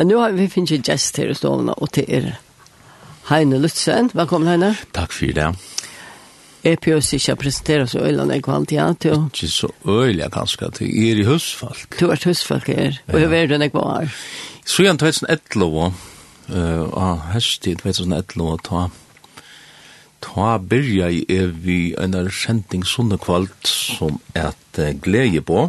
Men nu har vi finnet ju gäst här i stovna og til er. Heine Lutzen, Velkommen, Heine. Takk for det. Jeg prøver ikke å presentere oss i øyne jeg kvant ja, til. Ikke så øyelig øyne ganske, Jeg er i husfalk. Du er husfolk her, og jeg vet den jeg var. Så igjen 2011, og høst i 2011, ta, ta byrja i vi en kjenting sånne kvalt som et glede på.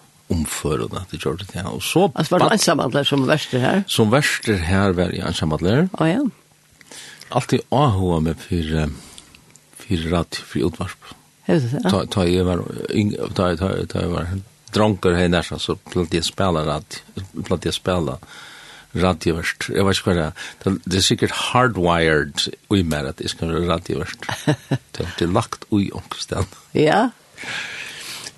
omførende til det ja. Og så... Altså, var du ensamadler som verster her? Som verster her var jeg ensamadler. Å, oh, ja. Altid ahua med for, for rad, for utvarp. Hevde det, ja? Ta ta, jag var, ta ta ta jag var, dronker här nästan så plötsligt jag spela rad, plötsligt jag spela radioverst. Jag vet inte vad det är. Det är säkert hardwired ui mer att det ska vara radioverst. Det är lagt ui omkring Ja, ja.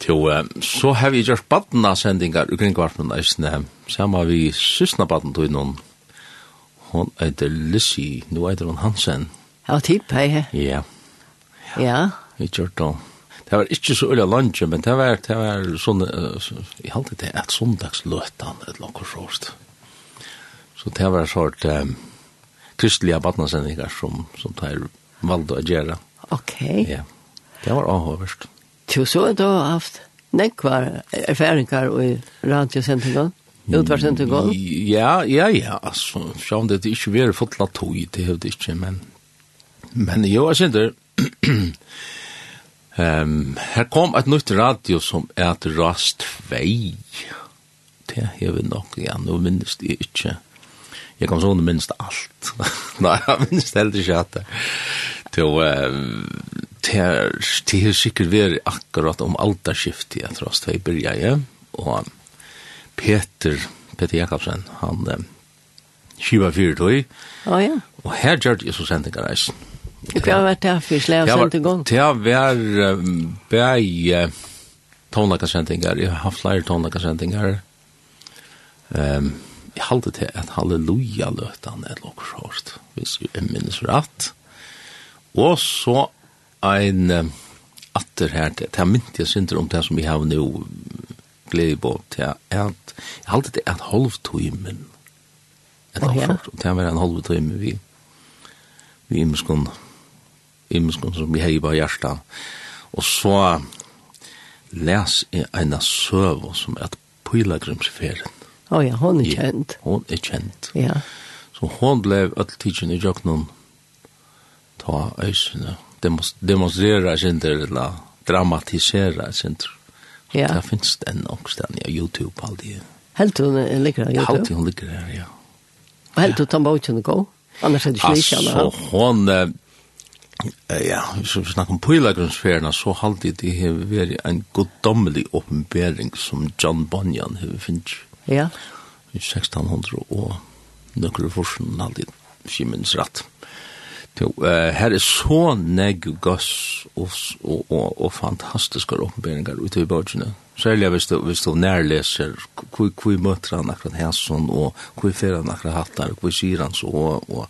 Jo, så har vi gjort badna sendingar i kringvarpen eisne. Samma vi sysna badna tog noen. Hon heter Lissi, nu heter hon Hansen. Ja, typ, hei. Ja. Ja. Vi gjort då. Det var ikke så ulla lunge, men det var, det var sånn, jeg halte det et sondagsløtan, et lakker sårst. Så det var sort um, kristelige badna sendingar som, som tar valde å gjøre. Ok. Ja, det var avhåverst. Ja. Jo, så er det haft nekvar erfaringar i radiosendingen, utvarsendingen. Ja, ja, ja, altså, sjån det er ikke fått la tog, det er det ikke, men, men jo, jeg synes det, Um, her kom et nytt radio som er et rast vei. Det har vi nok, ja, nå minnes det ikke. Jeg kan sånn minnes det alt. Nei, jeg minnes det heller ikke at det. Til, um, det er sikkert vært akkurat om alderskiftet, jeg tror, da jeg begynner begynte, og Peter, Peter Jakobsen, han eh, skiva fyrir tøy. Ja, ja. Og her gjør det så sendt ikke reisen. har vært det her for slag og sendt i gang? Det var bæg tonlakasendingar, jeg har haft flere tonlakasendingar. Um, jeg halte til at halleluja løtan er lokk hårst, hvis jeg minnes rett. Og så ein um, atter her, det er mynt jeg synder om det som vi har nå glede på, til at jeg halte det et halv timen. Et halv timen, det var en halvtøymen vi, vi imeskund, imeskund som vi hei på bare hjertet. Og så les jeg en søv som er pilgrimsferien. Å oh, ja, hon er kjent. Ja, hon er kjent. Ja. Så hon blev öll tidsen i jöknun ta øysene. Ja demonstrera sinter eller dramatisera sinter. Ja. Det finns den också den på Youtube alltid. Helt hon ligger där. Helt hon ligger där, ja. Och helt hon tar bort henne gå. Annars är det slik alla. Alltså hon, ja, så vi snackar om pilgrimsfärderna så alltid det har varit en goddomlig uppenbarelse som John Bunyan har funnits. Ja. I 1600 och några forskare alltid, inte minst rett. Mm Jo, her er så negg gass og, og, og, og fantastiske åpenberinger ute i borgene. Særlig hvis du, hvis du nærleser hvor, hvor møter han akkurat hæsson, og hvor fer han akkurat hattar, hvor sier han så, og, og,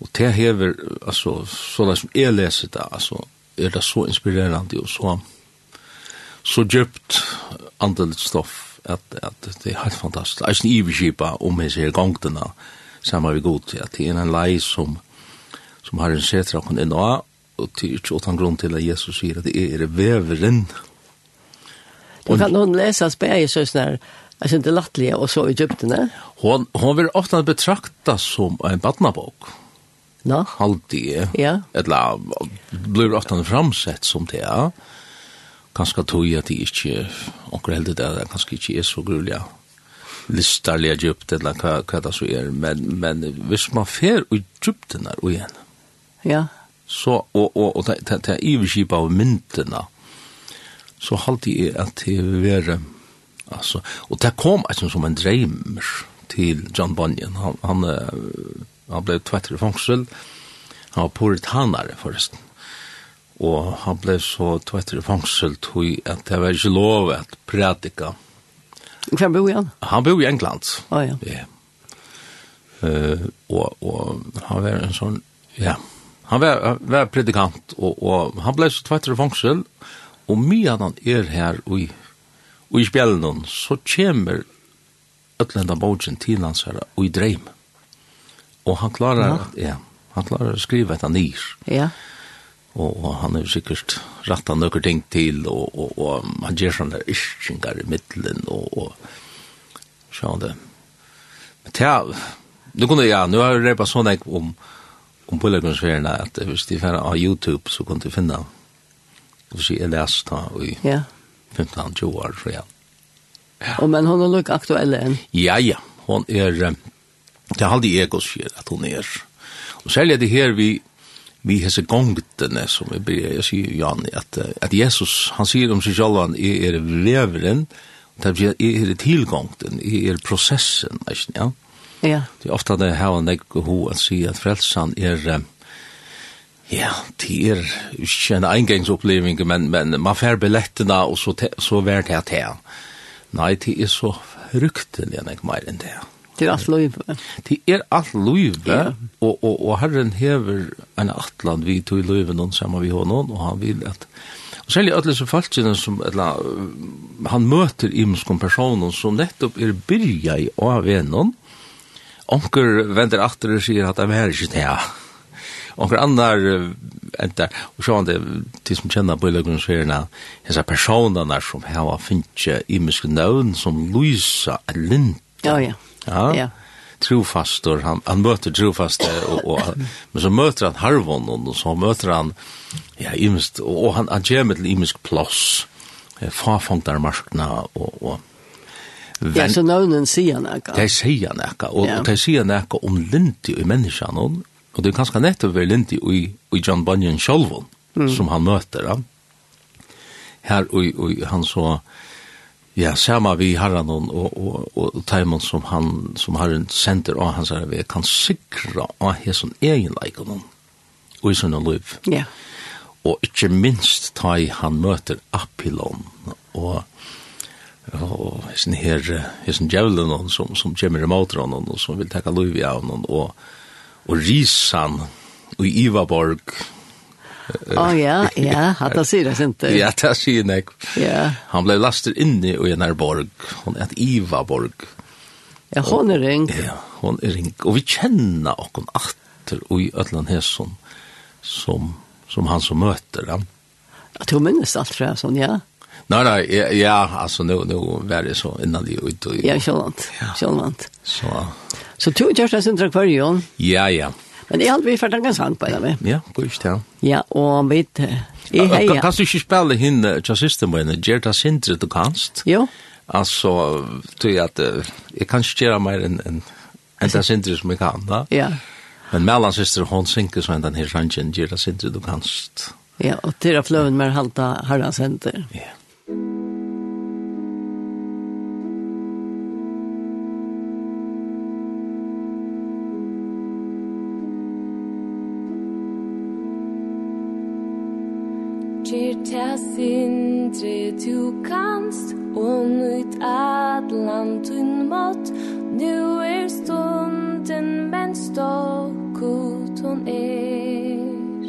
og det hever, altså, sånn som jeg leser det, altså, er det så inspirerende og så, så djupt andelig stoff at, at det er helt fantastisk. Det er en iverskipa om hans her gongtene, sammen vi god, til, at det er en lei som, som har en setra kun inn av, og til ikke åttan grunn til at Jesus sier at det er veveren. Du kan hun lese spæg i søsner, jeg synes det lattelige, og så i djuptene. Hun, hun vil ofte betrakta som en badnabok. Nå? No. Halvdige. Ja. Eller blir ofte framsett som det, ja. Kanskje tog at de ikke, og heldig det, kanskje ikke er så grulig, ja listarliga djupt eller hva, hva det så er, men, men hvis man fer i djupten her og igjen, Ja. Så, og, og, og det, det, det er iverskipa av myndina, så halte jeg at det være, altså, og det kom altså som en dreimer til John Bunyan, han, han, han ble tvettere fangsel, han var puritanare forresten, og han ble så tvettere fangsel til at det var ikke lov at prædika. Hvem bor han? Han bor i England. Å oh, ja. ja. Uh, og, og han var en sånn, ja, yeah Han var, var predikant, og, og han ble så tvettere fangsel, og mye han er her og i, og i spjellen, så kommer Øtlanda Bogen til hans her og i dreim. Og han klarer, ja. Ja, han klarer å skrive etter nyr. Ja. Og, og han er sikkert rattet noen ting til, og, og, og han gjør sånne iskinger i middelen, og, og så det. Men til, er, nu kunne jeg, ja, nu har jeg repet sånn jeg om, om Bullergårdsferierna at hvis de färre av Youtube så kunne de finne hvis jeg är da i ja. 15-20 år tror jag. Ja. Och men hon er lika aktuell enn? Ja, ja. Hon är det er har aldrig egoskär att hon Og særlig er det her vi vi hese gongtene som vi ber jeg sier Jan at, at Jesus han sier om seg selv, han är er veveren det er tilgångten er prosessen ikke, ja Ja. Det er ofte det her og nek ho at si at frelsan er Ja, det er ikke en engangsoppleving, men, men man får billettene, og så, te, så vær det til. Nei, det er så fruktelig, jeg ikke mer enn det. Det er alt løyve. Det er alt løyve, ja. og, og, og Herren hever en atlan vi tog i løyve noen sammen vi har noen, og han vil at... Og særlig alle som falskene som eller, han møter imenskom personer som nettopp er byrja i av en noen, onker vender atter og sier at det er ikke det, ja. Onker annar enter, og så det, de som kjenner på illegrunnssferene, disse personene som her var finnes imiske nøvn som Luisa Lind. Ja, ja. Ja, ja. Trofastor, han, han møter trofaste, og, og, men så møter han harvonen, og så møter han, ja, imst og han, han kommer til imisk plåss, fafongtarmarskene, og, og, Ja, så nøvnen sier nekka. De sier nekka, og, ja. og de sier nekka om linti i menneskene, og, og det er ganske nettopp ved linti i, i John Bunyan sjolvun, mm. som han møter. Ja. Her, og, og han så, ja, sama vi herran og, og, og, og taimon som han, som herren sender av hans herre, vi kan sikra av hesson egenleikon, og i sånne liv. Ja. Og ikke minst ta i han møter Apilon, og og hessen her, hessen djevelen hon som, som kommer imot hon og som vil takka lov i av hon og, og risan og Ivaborg Å oh, ja, ja, at han sier det sint. Ja, det sier nek. Ja. Han ble lastet inne i en her borg, hon er Ivaborg. Ja, hon er ring. Ja, hon er ring. Og vi kjenner okkon atter og i Øtland Hesson som, som han som møter Ja. Ja, hun minnes alt fra sånn, ja. Nej nej ja, ja alltså nu nu var det så innan det ut och Ja, självant. Ja. Självant. Så. Så du just det centrum för. Ja ja. Men jag har vi för den ganska hand på det. Ja, just det. Ja, och vet jag hej. Kan du ju spela hin till system when the Gerta Center du kanst? Jo. Alltså tror jag att jag kan inte göra mer än... en en där center som jag kan, va? Ja. Men mellan syster hon synker så den här sanchen Gerta Center du kanst. Ja, og til å fløven med halta herran center. Ja. tindri tu kanst og nøyt atlan tun mått nu er stunden men stokkutun er.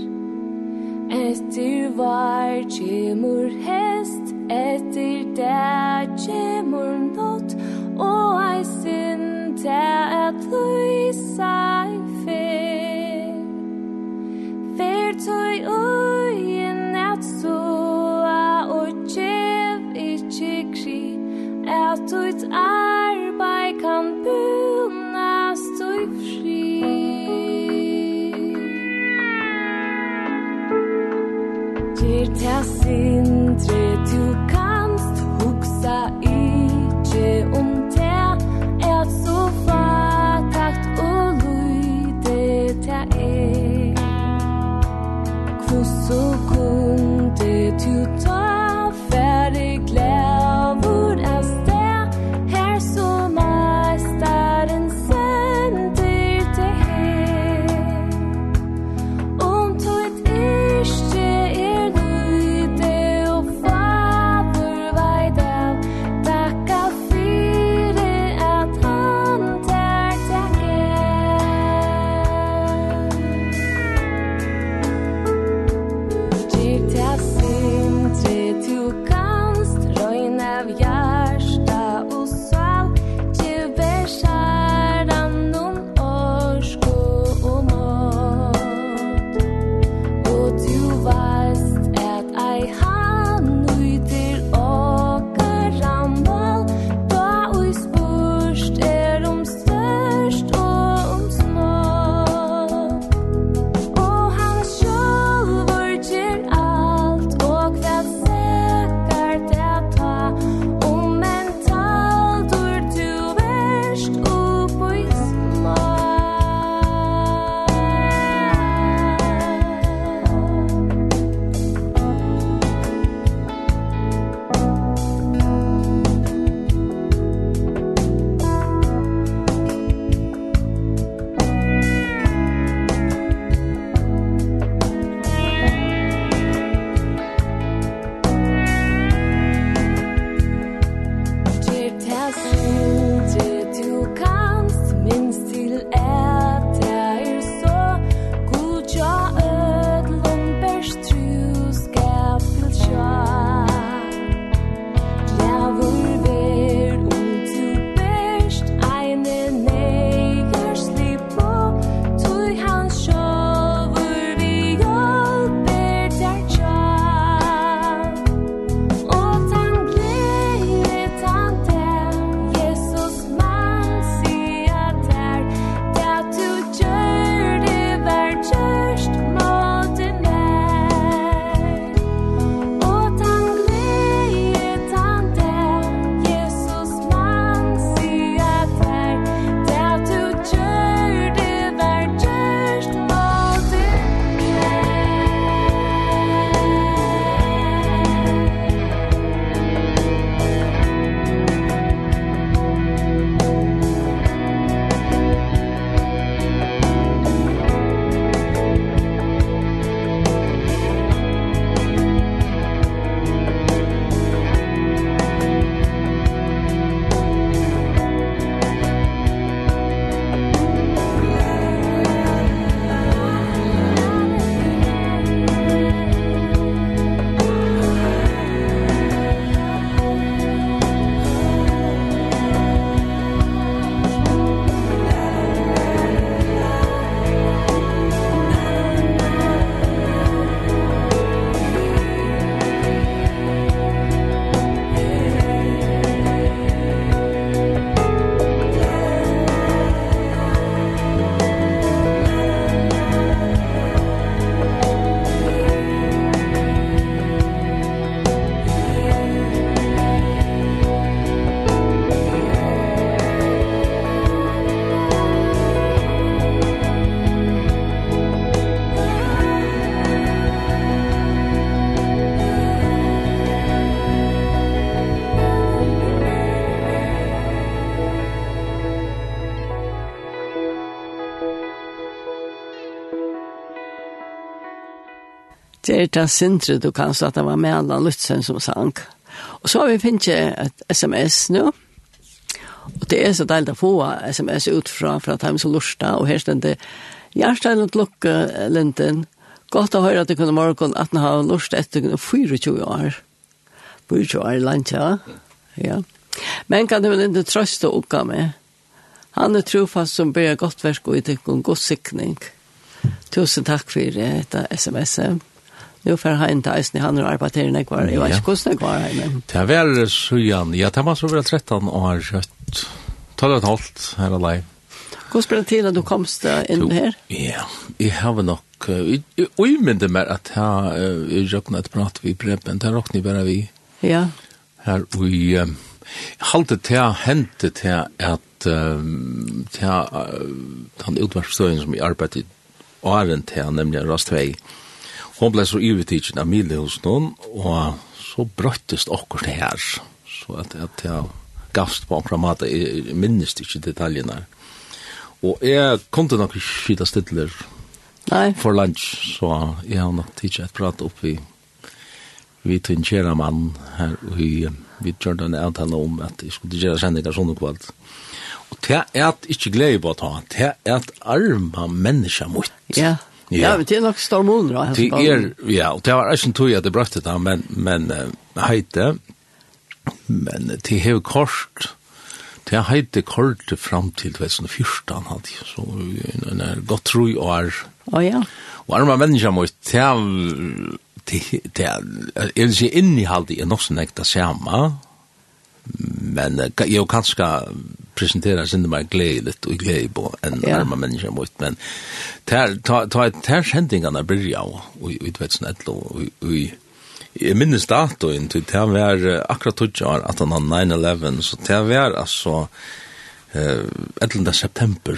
Etter var kjemur hest etter der kjemur nått og ei sin til at lysa tutt arbeid kan bunast tutt fri Gjer ta sin er det sindre du kan så at det var med Anna Lutzen som sang. Og så har vi finnet et sms nå, og det er så deilig å få sms ut fra, fra Time som Lursta, og her stendte Gjerstein og Lukke Linden, godt å høre at du kunne morgen at han har lurt etter 24 år. 24 år i landet, ja. ja. Men kan du vel ikke trøste og oppgå med? Han er trofast som ber godt verk og i tykken god sikning. Tusen takk for dette sms-et. Nu för han inte ens när han har arbetat i den kvar. Jag vet inte hur det var men. Det var så jan. Ja, det mig så väl 13 år kött. Tala ett halvt här alla. Hur spelar till att du komst in här? Ja, jag har nog oj men det mer att ha jag ett prat vi preppen där och ni bara vi. Ja. Här vi halte til hente til at um, til uh, den utverkstøyen som vi arbeidet åren til, nemlig Rastvei, Hon ble så ivetidsen av Milehus noen, og så brøttest akkurat det her. Så at, at jeg gavst på akkurat mat, jeg minnes ikke detaljene. Og jeg kom nok noen skida stidler Nei. for lunch, så jeg har nok tidsi et prat opp i vi tvinkjera mann her, og vi, vi gjør en avtale om at jeg skulle gjøre sendinger sånn og kvalt. Og det er at ikke glede på å ta, det er at arma menneska mot. Ja, yeah. Ja, men det er nok stormoner. Det er, ja, og det var ikke en tog at det brøtte da, men, men uh, heite, men det hev kort, det er heite kort fram til 2014, hadde jeg, så en er godt tro i år. Å ja. Og arma mennesker må det er, det er, det er, jeg vil si, er, det er, nok så nekta samme, men jag kan ska presentera sin mer glädjet og glede på en ja. arma människa mot men tar ta ta tar händingarna börja och och vet snett og och Jeg minnes datoen til det var akkurat tog år at han har 9-11, så det var altså uh, 11. september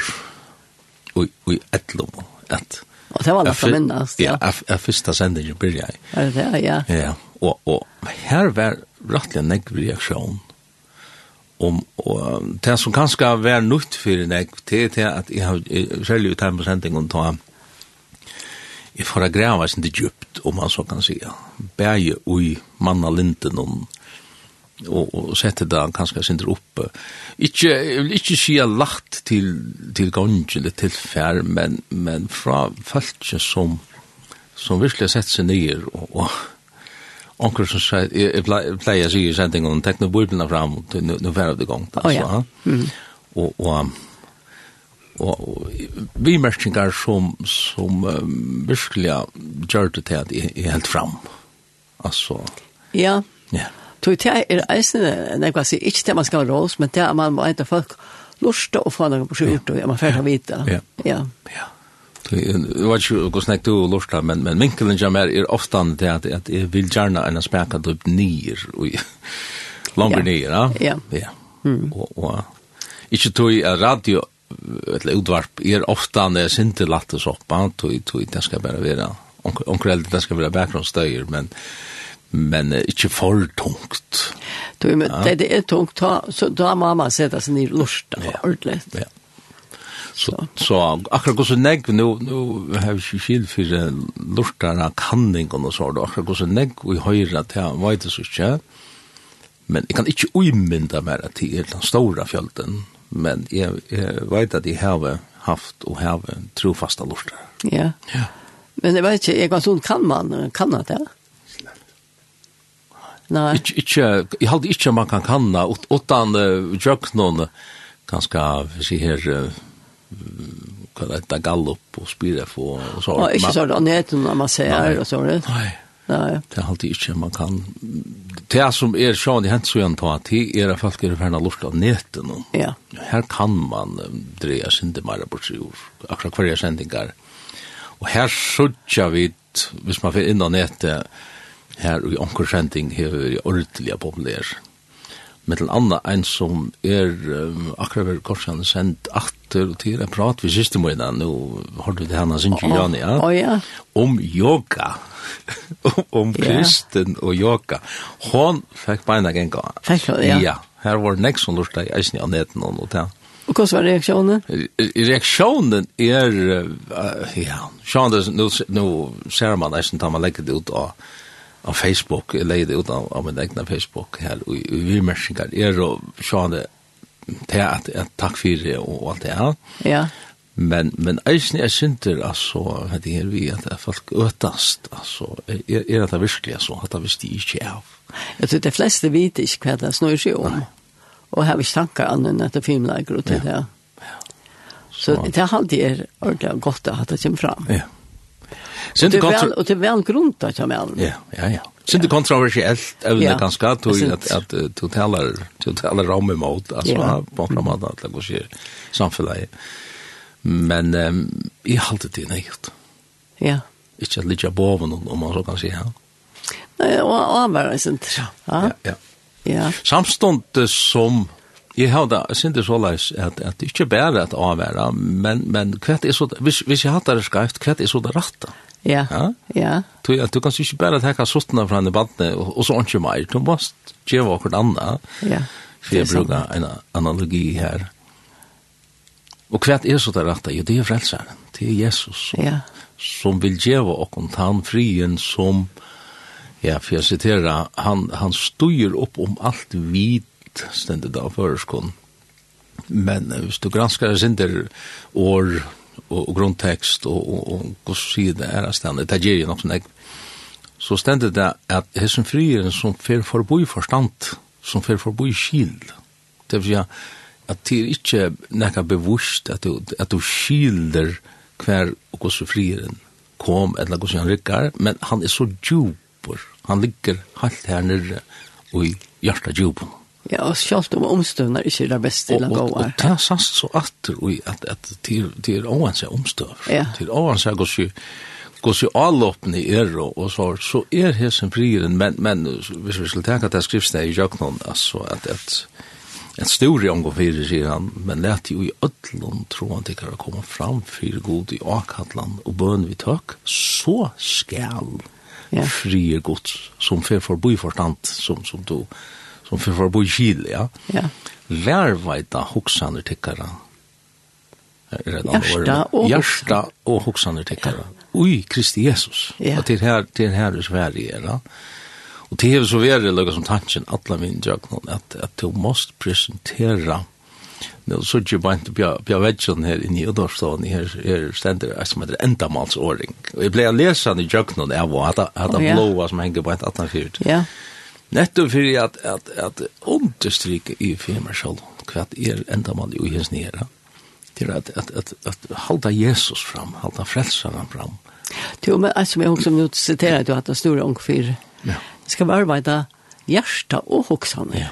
og i 11. at Og det var lett å minnes, ja. Ja, første sendingen blir jeg. Er det, ja? Ja, og, og her var rettelig en negg reaksjon om og det som kanskje var nytt for deg, det er at jeg har selv ut her på sendingen ta jeg får grava sin til djupt, om man så kan si bæge ui manna linden og, og, og sette det kanskje sin til oppe ikke, jeg vil ikke si jeg lagt til, til gangen eller til fær men, men fra følge som som virkelig har sett seg nye og, og Onkel som sier, jeg pleier å si i sendingen om tekne bordene fram, nå færre det gong, altså. Og, og, og vi merkningar som, som um, virkelig gjør det til at jeg er helt fram. Altså. Ja. Ja. Tog til er eisende, nei, hva sier, ikke til man skal rås, men til at man må eit folk lusta og få noe på skjort, og man færre vite. Ja. Ja. Ja. Det var ikke å snakke til lortet, men, men vinkelen kommer er ofte det at, at jeg vil gjerne en speka opp nyer, langer nyer, ja? Ja. Og, og ikke tog radio, eller utvarp, er ofte synte sintelatte soppa, tog, tog, det skal bare være, onkreldig, det skal være bakgrunnsstøyer, men men ikke for tungt. Det er tungt, så da må man sette seg ned i lortet, ordentlig. Ja. Så, så akkurat hvordan negg, nu, nu har vi ikke skilt for lortare kanningen og så, og akkurat hvordan negg vi høyre til han vet det ikke, men jeg kan ikke uimynda mer til er den store fjölden, men jeg, jeg vet at jeg har haft og har trofasta lortare. Ja. ja. Men jeg vet ikke, jeg kan sånn, kan man, kan man det? Nei. Ikke, ikke, jeg halte ikke man kan kanna, utan uh, jøknon, ganske, vi sier her, uh, hva det heter, gallop og spire på og så. Og ikke så da neten når man ser og så det. Nei. Nei. Det er alltid ikke man kan. Det som er sjående hent så igjen på at det er at folk er ferdig lort av neten. Ja. Her kan man dreie sinde mer bort seg ord. Akkurat hver sendinger. Og her sørger vi, hvis man får inn av netet, her i omkring sending, her er ordentlig populær med en annan en som er um, akkurat ved korsene sendt atter og til en prat vi siste måneden, nå har du det henne sin Juliane, ja? Oh, ja. Om yoga, om kristen og yoga. Hon fikk beina genga. Fikk hun, ja. Ja, her var nek som lurt deg eisen i aneten og noe til. Og hva var reaksjonen? Reaksjonen er, uh, ja, sjående, nå, nå ser man eisen da man legger det ut av, av Facebook, jeg leide ut av, av min egna Facebook her, og i virmersingar er og sjående til at, at takk fyrir og alt det her. Ja. Men, men eisen er synder, altså, det er vi at det er folk øtast, altså, er, er det virkelig, altså, at det visst de ikke av. Jeg tror de fleste vet ikke hva det snur seg om, Nei. og har vi tanker annet enn at det filmlager og til det. Ja. Så, så det er alltid er ordentlig godt at det kommer fram. Ja. Sindi kontra... Og til väl grundat jag men. Ja, ja, ja. Sindi kontroversiellt, det ganska, att du talar, du talar om imot, altså, på en måte, at det går skjer samfunnet. Men i halt det neitt. Ja. Inte att ligga av boven, om man så kan si, Nej, och og avværa, sindi, ja. Ja, ja. Ja. Samstånd som Jeg har da, jeg synes det så leis, at, at det ikke bare er at avvære, men, men hva er så, hvis, hvis jeg hatt det skreft, hva er så det rette? Ja. Ja. ja. Du, du kan ikke bare tenke sottene fra henne bandene, og, og så ikke mer. Du må gjøre hva annet. Ja. For jeg bruker en analogi her. Og hva er så det rette? Jo, det er frelseren. Det er Jesus som, ja. som vil gjøre kon han frien som, ja, for jeg siterer, han, han styrer opp om alt vit stendet av føreskånd. Men hvis du granskar sin der år, og, og grunntekst og, og, og hva sier det er stendet, det gjør jo nok sånn jeg. Så stendet det at hessen frieren som fer forboi forstand, som fer forboi skild, det vil si at det er ikke nekka bevust at du, at du skilder hver og hvordan frieren kom, eller hvordan han rykkar, men han er så djupor, han ligger helt her nere og i hjertet djupene ja, og selv om omstövnar inte är det bästa eller goa. Och det är så att att att till till oansa omstöv. Till oansa går ju all upp allopne er och så så är hesen friren men men hvis vi skulle tänka att det skrivs i Jaknon alltså att ett en stor omgå fyrir sier han, men lät jo i ödlun troan til å komme fram fyrir god i akatlan og bøn vi tøk, så skal ja. frie gods som fer for byforstand som, som du som för för bo i Chile, ja. Ja. Lärvaita hugsaner tikkara. Hjärsta och hjärsta och hugsaner tikkara. Oj, Kristi Jesus. Ja. Att det här det här är Sverige, ja. Och det är så värre lugga som tanken alla min jöknon att att du måste presentera Nu så ju bant på på vägen här inne i Ödorstaden här är ständer som heter ändamalsordning. Och jag blev läsande i jöknon där var att att blåa som hänger på ett attanfyrt. Ja. Netto fyrir at, at, at understryke i firma sjálf hva er endamal i hans nere til at, at, at, at halda Jesus fram, halda frelsaren fram. Jo, men altså, jeg også nu siterer du at det store ung fyr. Ja. Skal vi arbeida hjärsta og hoksane. Ja.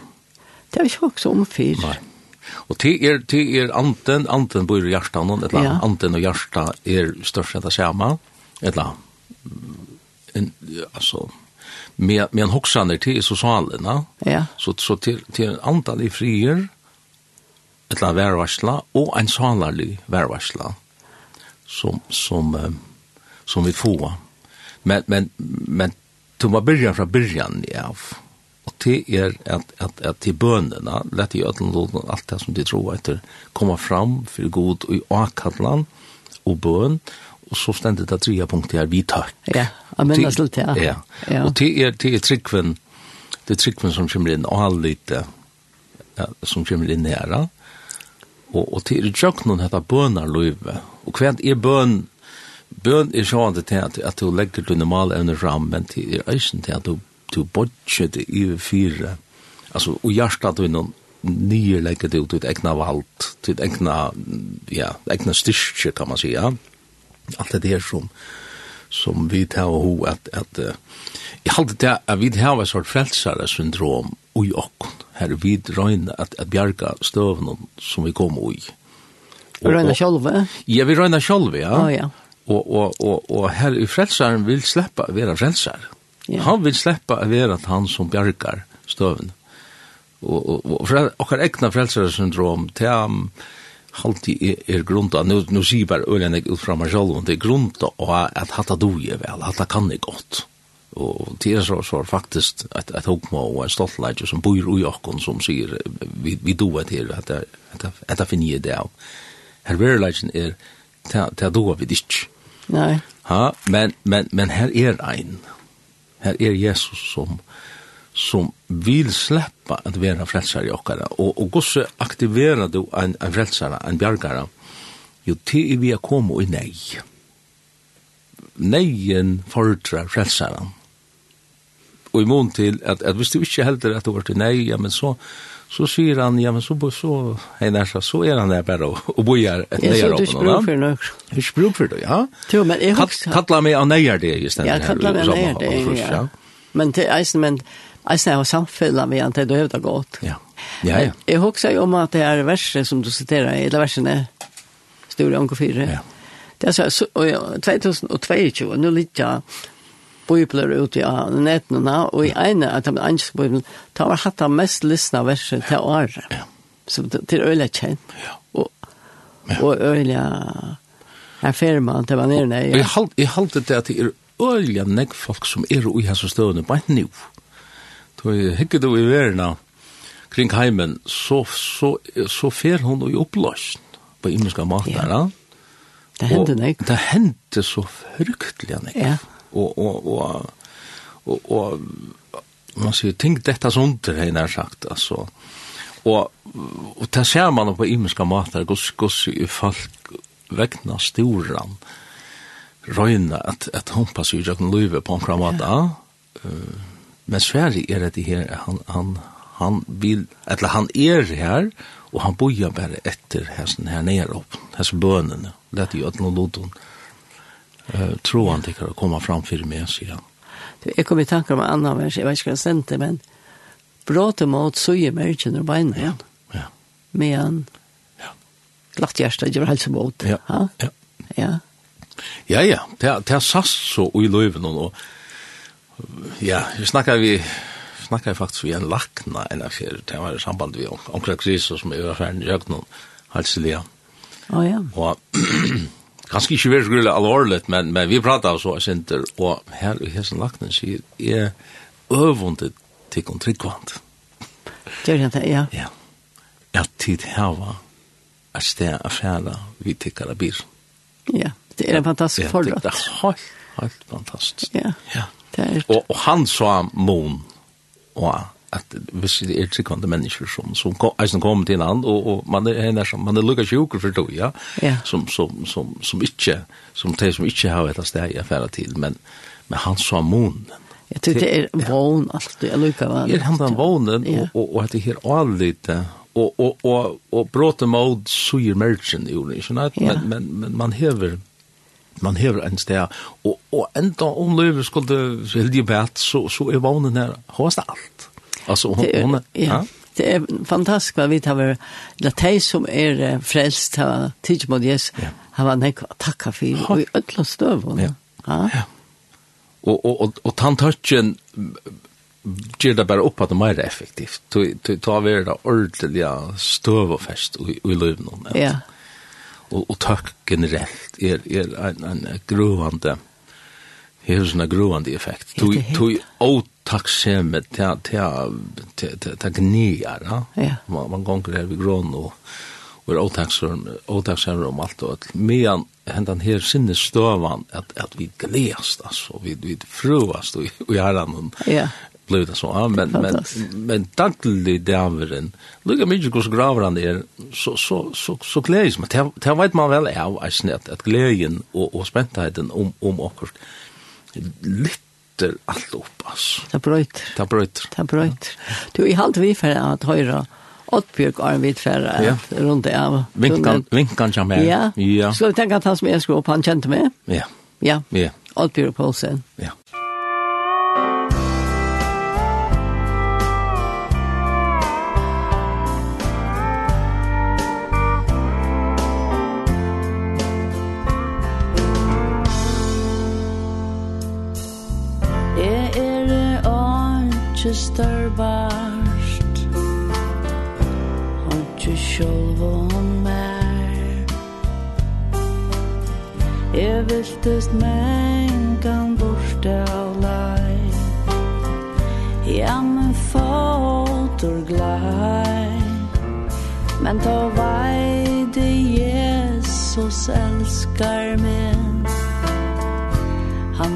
Det er ikke også om fyr. Nei. Og til er, til er anten, anten bor i hjärsta noen, eller ja. anten og hjärsta er størst etter samme, eller en, altså, med med en hoxaner till socialerna. Ja. Så så till till antal i frier ett la värvarsla och en salarlig värvarsla som som som vi får. Men men men tumma början från början ja. av och det är att att att till bönderna lät ju att allt det som de tror att komma fram för god och i akadlan och bön og så stendet det tredje punktet her, vi takk. Ja, jeg minnes litt, ja. Ja, ja. og det er, det er tryggven, det er tryggven som kommer inn, og alle lite, ja, som kommer inn her, og, og det er tjøkkenen dette bønarløyve, og hva er bøn, bøn er sånn til at, at du legger dine malevner fram, men det er eisen til at du, du bodger det i fire, altså, og hjertet du noen, nye legger det ut ut egna vald, ut egna, ja, egna styrke, kan man si, ja allt det här som som vi tar och ho att att jag hade det att vi har en sort frälsare syndrom och jag här vi röna att att bjarga stöven som vi kom och røyna själva? Ja, vi røyna själva, ja. Oh, ja. Och, och, och, och her i frelsaren vill släppa att vara frelsare. Yeah. Han vill släppa att vara han som bjargar stöven. Och, og, och, och, och, och, och, och, alltid er, er grunda, nu, nu sier bare øyne jeg ut fra meg selv, det er grunda og at hatta du er vel, hatta kan jeg godt. Og det er så, så faktisk et, et hokma og en stoltleid som bor i okken som sier vi, vi do er til, at det finner jeg det av. Her verileggen er, det do vi ditt. Nei. Ha? Men, men, men her er ein, her er Jesus som, som, som vil sleppa at vera frelsare i okkara. Og, og gosse aktivera du en, en frelsare, en bjargare, jo til vi er komo i nei. Neien fordrar frelsaren. Og i mån til at, at hvis du ikke heldur at du var til nei, ja, men så, så sier han, ja, men så, så, hei, nærsa, så er han der bare og, og bojar et neier. Ja, så du ikke bruk for nok. Du ikke bruk for det, ja. Jo, men jeg har... Kalla meg av neier det, just den Ja, kalla meg av neier det, ja. Men til eisen, men alltså jag har samfällan med att det har gått. Ja. Ja, ja. Jag huxar ju om att det är verser som du citerar i, eller versen är stora anker 4. Ja. Det är så, och jag, 2022, nu lite jag bibler ut i nätterna, och i ena av de angelska biblerna, det har hatt mest lyssna verser till året. Ja. Så det är öliga. Ja. Och, och öliga... Här färman, det var nere. Ja. Jag halte det att det är öliga negg folk som er i hans stövende, bara nu. Ja Då hikker du i verna kring heimen, så, så, så fer hun i oppløsning på imenska matar. Ja. Det hendte nek. Det hendte så fryktelig nek. Ja. Og, og, og, og, og, man sier, tenk dette sånt, har jeg sagt, altså. Og, og det ser man på imenska matar, gos, gos i folk vegna storan, røyna at, at hon passer i jøkken løyve på en kramat, ja. Uh, men Sverige er det her, han, han, han vil, eller han er her, og han bojar bare etter hesten her nere opp, hesten bønene, lette jo at noen loton, uh, tro han til å komme fram for meg, sier han. Du, Jeg kom i tanker om en annen vers, jeg vet ikke hva jeg sendte, men bråte mot mat, så og beina igjen. Ja. Med en ja. glatt hjerte, det var helse mot. Ja, ja. Ja, ja, ja. det er sast så i løyven, og, og Ja, jeg snakker vi snakker faktisk vi en lakna enn af her, det var i samband vi omkring kriser som er ferdig i øknen, halselig. Å oh, ja. Og kanskje ikke virkelig grullig alvorlig, men, men vi prater så jeg sinter, og her i hessen lakna sier, jeg øvundet til kontrikvand. Gjør det, ja. Ja. At tid hava et sted affæra vi tikkara bil. Ja, det er en fantastisk forlått. Ja, det er helt, helt fantastisk. Ja. Ja. Det og, og han sa mon, og at hvis det er tryggvande mennesker som, som kom, eisen kommer til en annen, og, og man er, er som, man er lukka sjuker for to, ja, ja. Som, som, som, som ikke, som de som ikke har et sted i affæra til, men, men han sa månen. Jeg tror det er vågen, altså, jeg lukker hva. Det er han den vågen, ja. og, og, og at det her avlite, og, og, og, og bråte mod suger mergen, jo, ikke, men, men, men man hever, man hever en sted, og, og enda om løyver skulle heldig bæt, så, så er vånen her, hos det alt. Altså, hun, det er, hun, ja. Det er fantastisk hva vi tar over, det er de som er frelst, har tidlig mot Jesus, ja. har vært nek å takke for, og i ødla støv. Ja. ja. Og, og, og, og tanntøtjen gjør det bare opp at det er mer effektivt. Du tar vi det ordentlige støv og fest i, i løyven. Ja. ja og, og takk generelt er, er en, en grovande har sånne grovande effekt. Tog åtakksomme til gnier, ja. Man, man gonger her ved grån og, og er åtakksomme om alt og alt. Men hendan her sinne støvan at, at vi gledast, altså, vi, vi fruast og, og gjerne noen ja blev det så. Men, men, men daglig dæveren, lukka mykje hos gravran er, så, så, så, så gledes man. Det vet man vel av, at, at gleden og, og spentheten om, om okkur lytter alt opp, altså. Det brøyter. Det brøyter. Det brøyter. Du, i halt vi for at høyre, Oddbjørg er en vidt færre ja. rundt det av. Vinkan, vinkan her. Ja. ja. Skal vi tenke at han som jeg skulle opp, han kjente meg? Ja. Ja. ja. Oddbjørg Poulsen. Ja.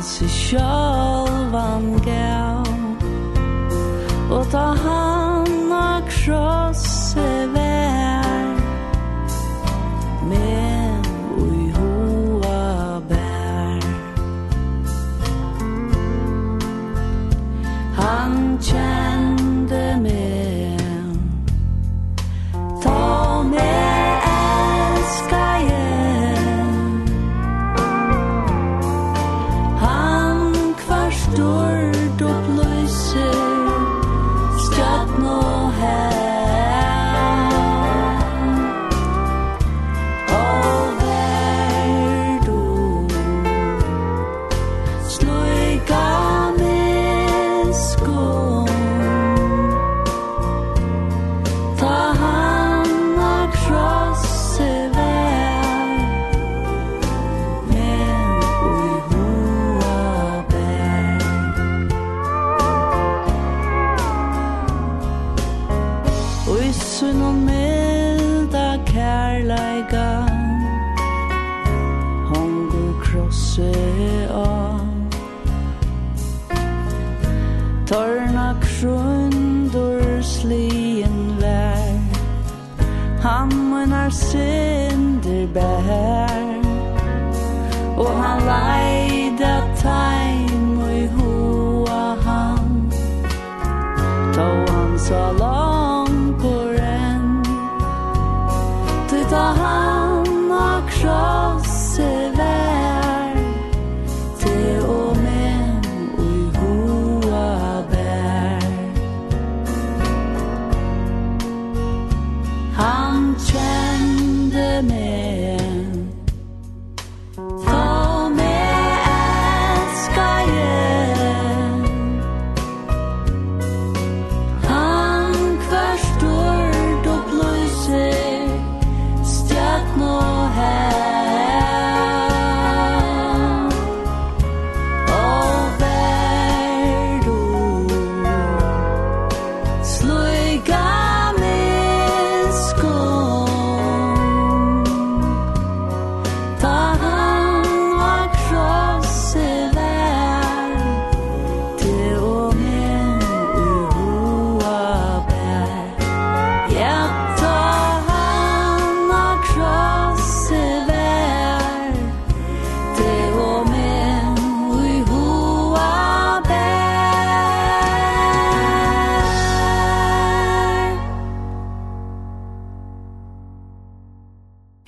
sig sjálvan gau Og ta han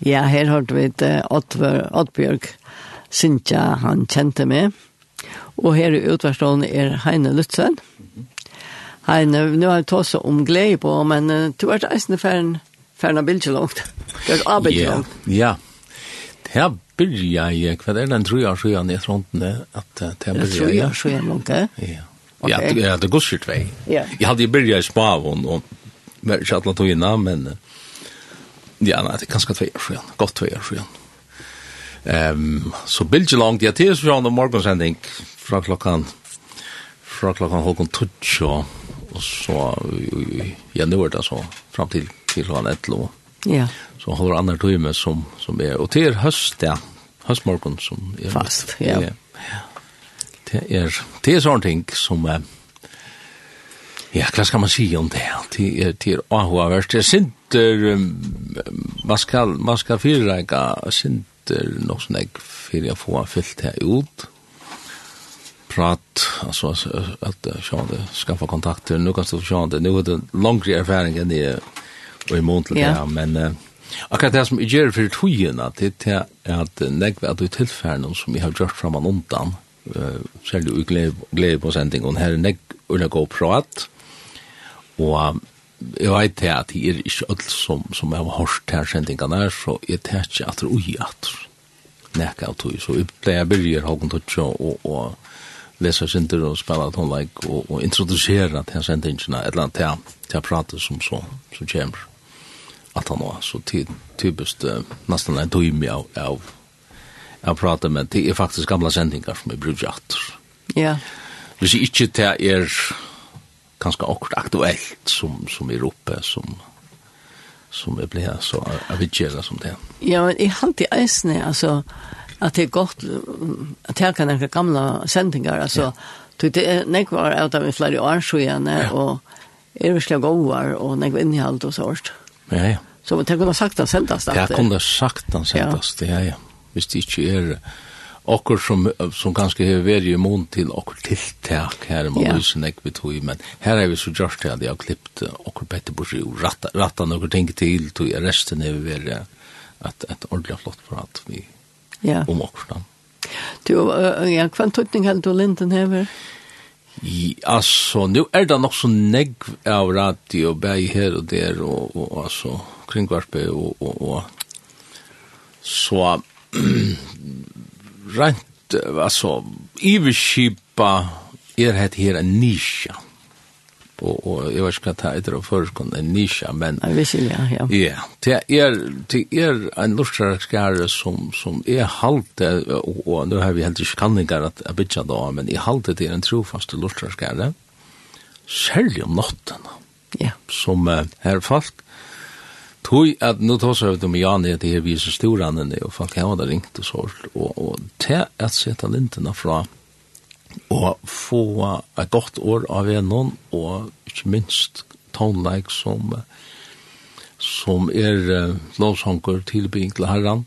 Ja, her hørte vi et Oddbjørg Oddbjørg Sintja, han kjente meg. Og her i utvarstående er Heine Lutzen. Heine, nå har jeg tås om glede på, men uh, du har reisende ferden, ferden av bildet langt. Du har arbeidet langt. Ja, ja. Det byrja i, hva er den tror jeg sjøen i frontene, at det byrja i? Tror jeg sjøen langt, ja. Ja, det er det vei. Ja. Jeg hadde byrja i spavon, og ikke alle tog innan, men... Uh, Ja, nei, det er ganske tvei år siden. Godt tvei år siden. Um, så bildet langt, Ja, til fra en morgensending fra klokkan fra klokkan halvkon tutsjo og så ja, nu er det så fram til til klokkan etlo. Ja. Så holder andre tøyme som, som er, og til høst, ja, høstmorgon som er. Fast, ja. ja. Det er, det er sånne ting som, eh, Ja, hva skal man si om det? Det er, det er avhåverst. Det er sinter, man skal, man skal fyrreika sinter nok sånn jeg fyrir å få fyllt her ut. Prat, altså, at sjå det, skaffa kontakter, nu kan du sjå det, nu er det langre erfaring enn jeg og i mån til det, men uh, akkurat det som jeg gjør for togene, det er at negve at du tilfærden som jeg har gjort fram an undan, uh, særlig og glede på sendingen, her er negve og det går prat, og jeg vet det at jeg er ikke alt som, som jeg har hørt her sendingene her, så jeg tar ikke at det er ui at nekka av tog, så jeg pleier å begynne hågen tog og, og lese synder og spille tonleik og, og introdusere til sendingene, et eller annet til, til pratet som så, så kommer at han var så ty, typisk uh, nesten en døymi av, av jeg prater med, det er faktisk gamla sendingar som jeg bruker atter. Ja. Hvis jeg ikke det er ganska akkurat aktuellt som, som är uppe som som är blir så avigerar som det. Ja, men jag har alltid äsne alltså att det är gott att jag kan några gamla sändningar alltså ja. Det är nek var av dem i flere år så och ja. og er vi slag over, og nek var innehalt og sånt. Ja, ja. Så det kunne sagt han sendast. Det kunne sagt han sendast, ja, ja. Hvis det ikke er okkur som, som ganske har vært i mån til okkur tiltak her i Malusen, yeah. vi tog, men her er vi så gjørst til at jeg har klippt okkur Petterbors i og ratta, ratta nokkur ting til, tog resten er vi vært et, et ordentlig flott prat vi, yeah. om okkur da. Du, uh, ja, hva tøytning held du Linden hever? I, altså, nu er det nok så negv av radio, bæg her og der, og, og altså, kringvarpe og, og, og, så, rent, altså, iverskipa er het her en nisja. Og, og jeg vet ikke hva det heter av føreskånd, en nisja, men... Jeg vet ikke, ja, ja. Ja, det er, det er en lortsarakskare som, som er halte, og, og nå har vi helt ikke kanninger at jeg bytja da, men jeg halte det er en trofaste lortsarakskare, særlig om natten. Ja. Som uh, her folk Tui at nu tås av dem ja ned til vi så storande og folk har da ringt og sålt og, og til at sette lintene fra og få et godt år av en noen og ikke minst tonelike som som er uh, lovsanker tilbygging til herren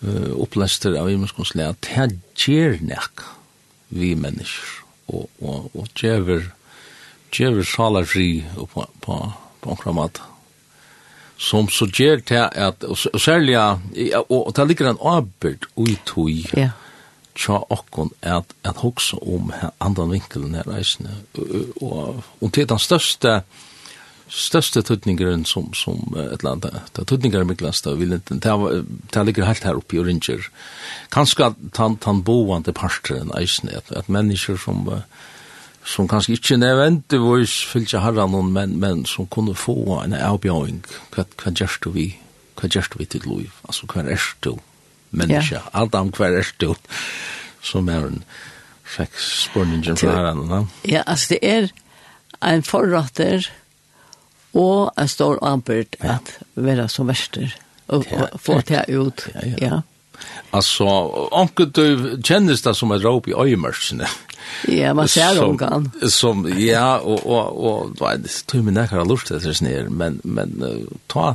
uh, opplester av imenskonsulé at det gjør nek vi mennesker og, og, og gjør gjever salarfri på, på, på, på som så ger til at, og særlig, og og det ligger en arbeid ui tui, ja. tja okkon at, at hoksa om andan vinkelen her reisende, og, og og til den største, største tøtningeren som, som et eller annet, det er tøtningeren miklasta, vil ikke, det, det ligger helt her oppe i Oringer, kanskje at han, han boende parter en eisende, at, at mennesker som, uh, som kanskje ikke nevnt, vois fylkja harra noen, men, men som kunne få en avbjøring, hva, hva gjør du vi, hva gjør du vi til liv, altså hva er du, Menneske. Ja. Adam, hva er du, som er en fikk spørningen fra harra Ja, Ja, altså det er en forratter og en stor anbyrd at være som verster, og, ja, og få det ut, ja. ja. Alltså, onkel du kjennes det som et råp i øyemørsene. Ja, man ser onkan. Som, ja, og, og, og, og det tog mig näkare av lurt etter ner, men, men uh, ta,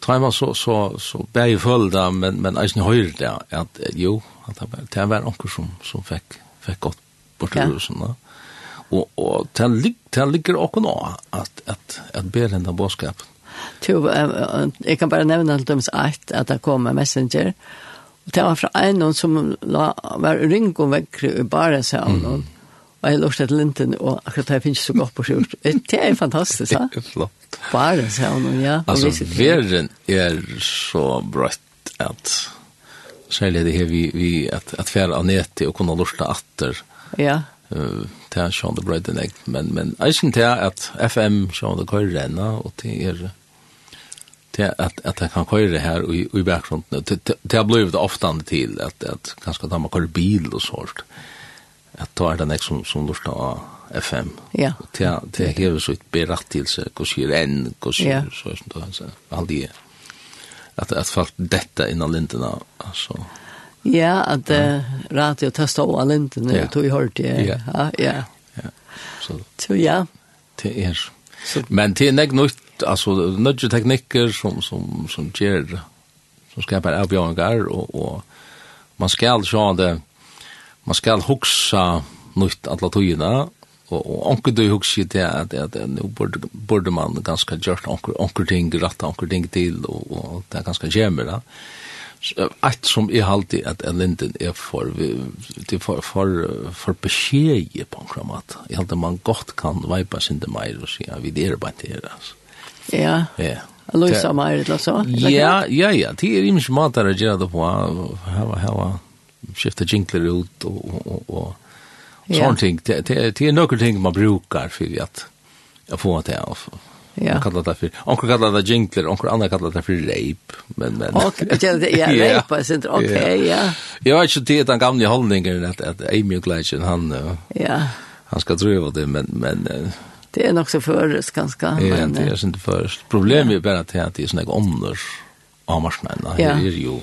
ta man så, så, så bär ju följda, men, men jag høyre det, att jo, at det var det var onkel som, som fikk, fikk godt bort i ja. husen. da. Og, og det ligger, det ligger också att, at att bära den där bådskapen. Jo, jeg kan bare nevne alt om at att det kommer messenger. Mm Og det var fra en som la, var ring og vekker i bare seg av noen. Og jeg lortet linten, og akkurat det finnes så godt på skjort. Det er fantastisk, ja. Det er flott. Bare seg av noen, ja. Altså, verden er så brøtt at særlig det her vi, vi at, at fære av nettet og kunne lortet atter. Ja. Uh, det er sånn det brøyden, men, men jeg synes det er at FM, sånn det kører renner, og det er... Uh, till at at han kan køyre her i i bakgrunden. Det har blivit ofta til at at kanskje da man kör bil og sånt. at da er det liksom som som lust av FM. Ja. Det det hever så et ett berättelse, hur ser en, hur ser så er sånt där. Allt det. at att fast detta innan linterna altså Ja, at uh, radio testa alla linterna tog ju hört det. Ja, ja. Ja. Så. Så ja. Det är. Men det är nog alltså nudge tekniker som som som ger som skapar avbjörningar och och man skall sjå det man skall huxa nytt alla tøyna og og onkur du hugsi det at at nú burde burde man ganska gjørt onkur onkur ting rætt onkur ting til og og det er ganska jæmmer da. att som er halti at Linden er for til for for for beskjed på en kramat. Jeg heldur man godt kan veipa sin til meg og sjá við er bare det altså. Ja. Ja. Luisa Meyer eller så. Ja, ja, ja. Det er ikke mycket mat där jag då på. Hava hava skifta jinkler ut og, og, og, och sånne ting. Det det är ting man brukar for at jeg får det av. Ja. Man kallar det för. Onkel kallar det jinkler, onkel andra kallar det för rape, men men. Okej, ja, rape är inte okej, ja. Jag vet inte det den gamla hållningen att att Amy Gleichen han Ja. Han ska driva det men men Det är nog så förrest ganska. Ja, det är inte först. Problemet är bara att det är sådana ånder av marsnäna. Här är ju,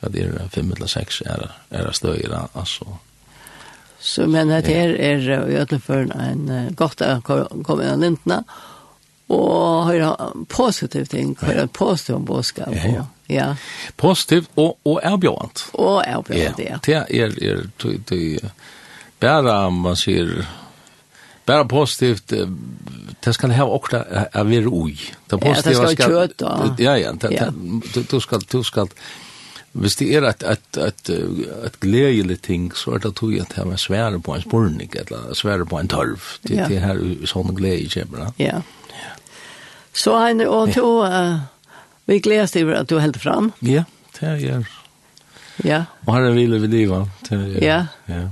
vad är det, fem eller sex är, är stöjra, alltså. Så men det här är i alla fall en gott att komma in i lintna och höra positivt ting, höra positivt om bådskap. Ja, ja. Positivt och, och erbjörant. Och erbjörant, ja. Det är, är, är, bara man ser Bara positivt, det ska ha också är vi oj Det positiva skal... Ja, det skal Ja, ja, du ska du ska Hvis det er et, et, et, et gledelig ting, så er det tog at det var svære på en spurning, eller svære på en tørv. Det ja. er her sånne glede kommer. Ja. Så Heine, og to, vi gledes til at du heldt fram. Ja, det er Ja. Og her er vi livet i livet. Ja. Ja.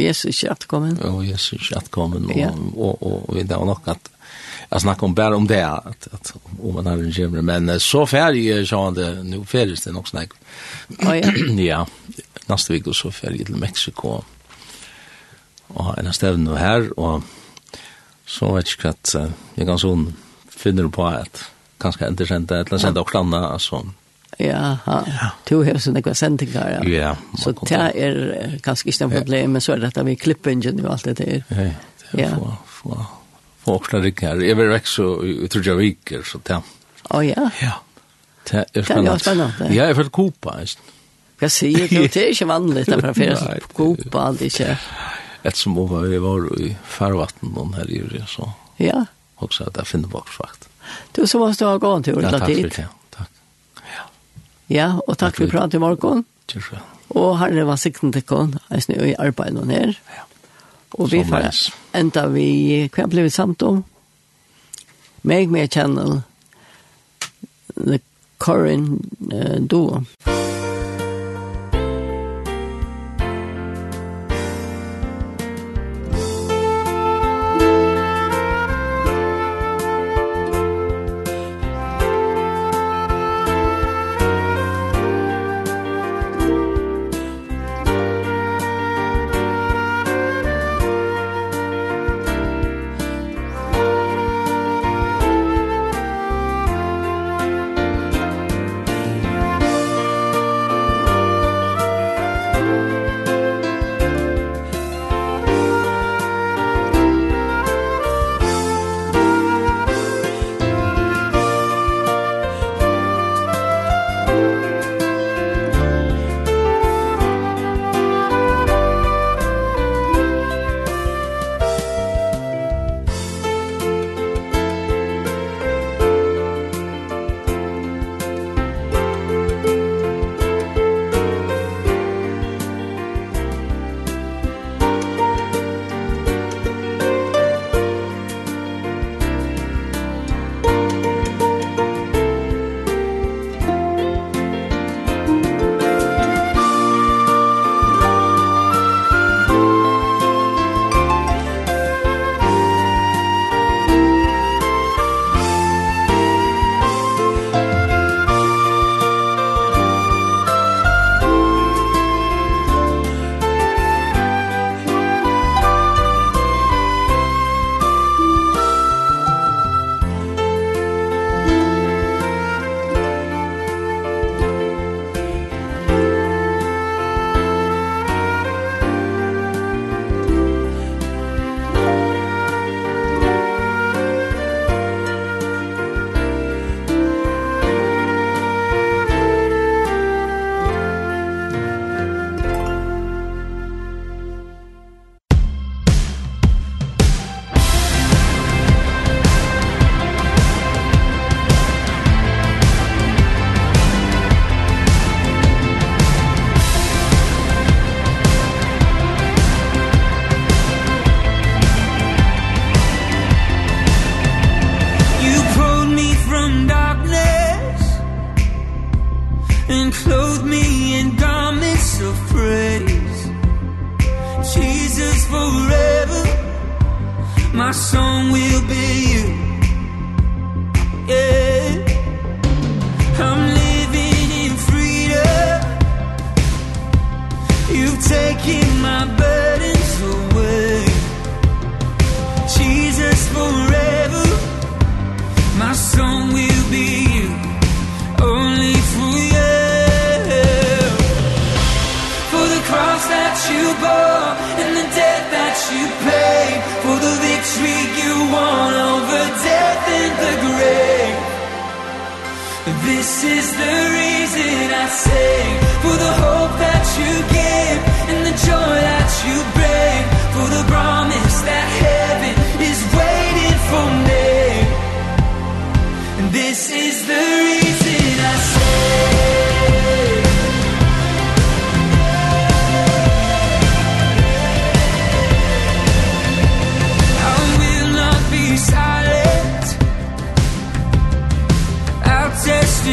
Jesus ikke atkommen. Og Jesus ikke atkommen, og, ja. og, og, og, det var nok at jeg snakker om bare om det, at, at om man har en kjemre, men så ferdig, er han det, nå ferdig det nok snakk. Oh, ja. ja, neste vik så ferdig til Meksiko, og en av stedene her, og så vet jeg ikke at jeg kan sånn finner på at kanskje enten sendte, eller sendte også landa, altså, Ja, ja. to har sånne kvar sendingar. Ja. ja så det er kanskje ikke noe problem, men så er det at vi klipper ingen og alt det der. Ja, det er få, få, få oppslag rik her. Jeg vil vekk så, jeg tror jeg viker, så det. Å ja? Ja. Det er spennende. Det er spennende. Ja, jeg føler kopa, ikke? Hva sier du? Det er ikke vanlig, det er fra fyrir kopa, det er ikke. Et som over, vi var i farvatten noen her i Uri, så. Ja. Og så at jeg finner bak, faktisk. Du, så måste du ha gått til Uri, Ja, takk for det, ja. Ja, og takk for pratet i morgen. Takk for Og herre var sikten til kon, jeg snøy i arbeid arbeidet her. Ja. Og vi får enda vi, hva ble vi samt om? Meg med channel, The Corin uh, Duo. Musikk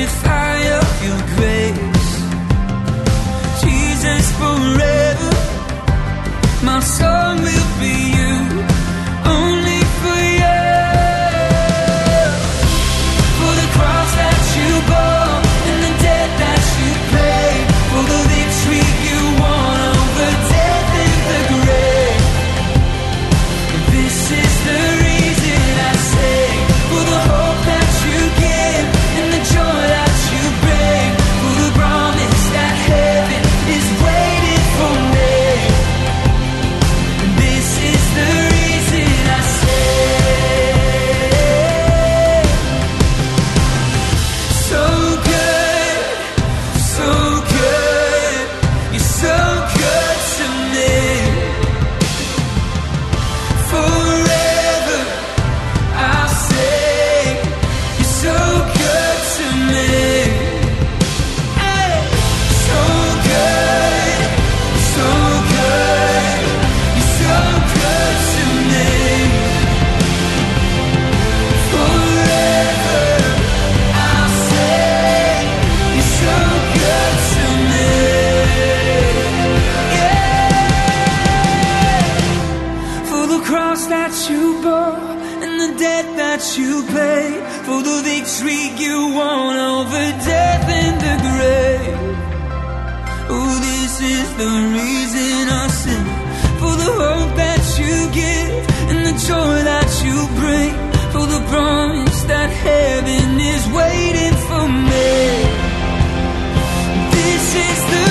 it fast you won over death in the grave. Oh this is the reason I sing for the hope that you give and the joy that you bring for the promise that heaven is waiting for me. This is the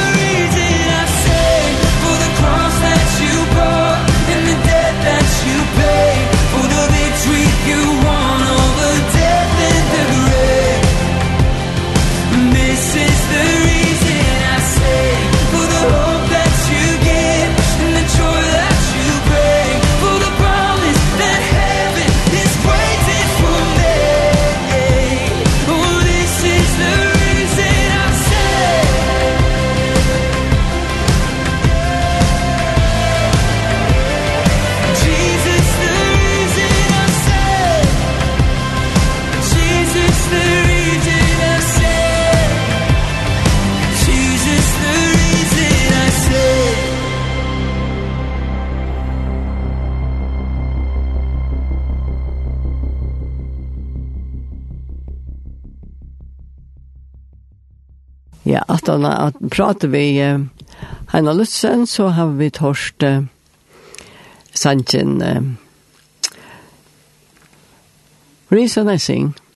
aftan at prate vi eh, Heina Lutzen, så har vi torst eh, Sanchen eh, Risa Nessing.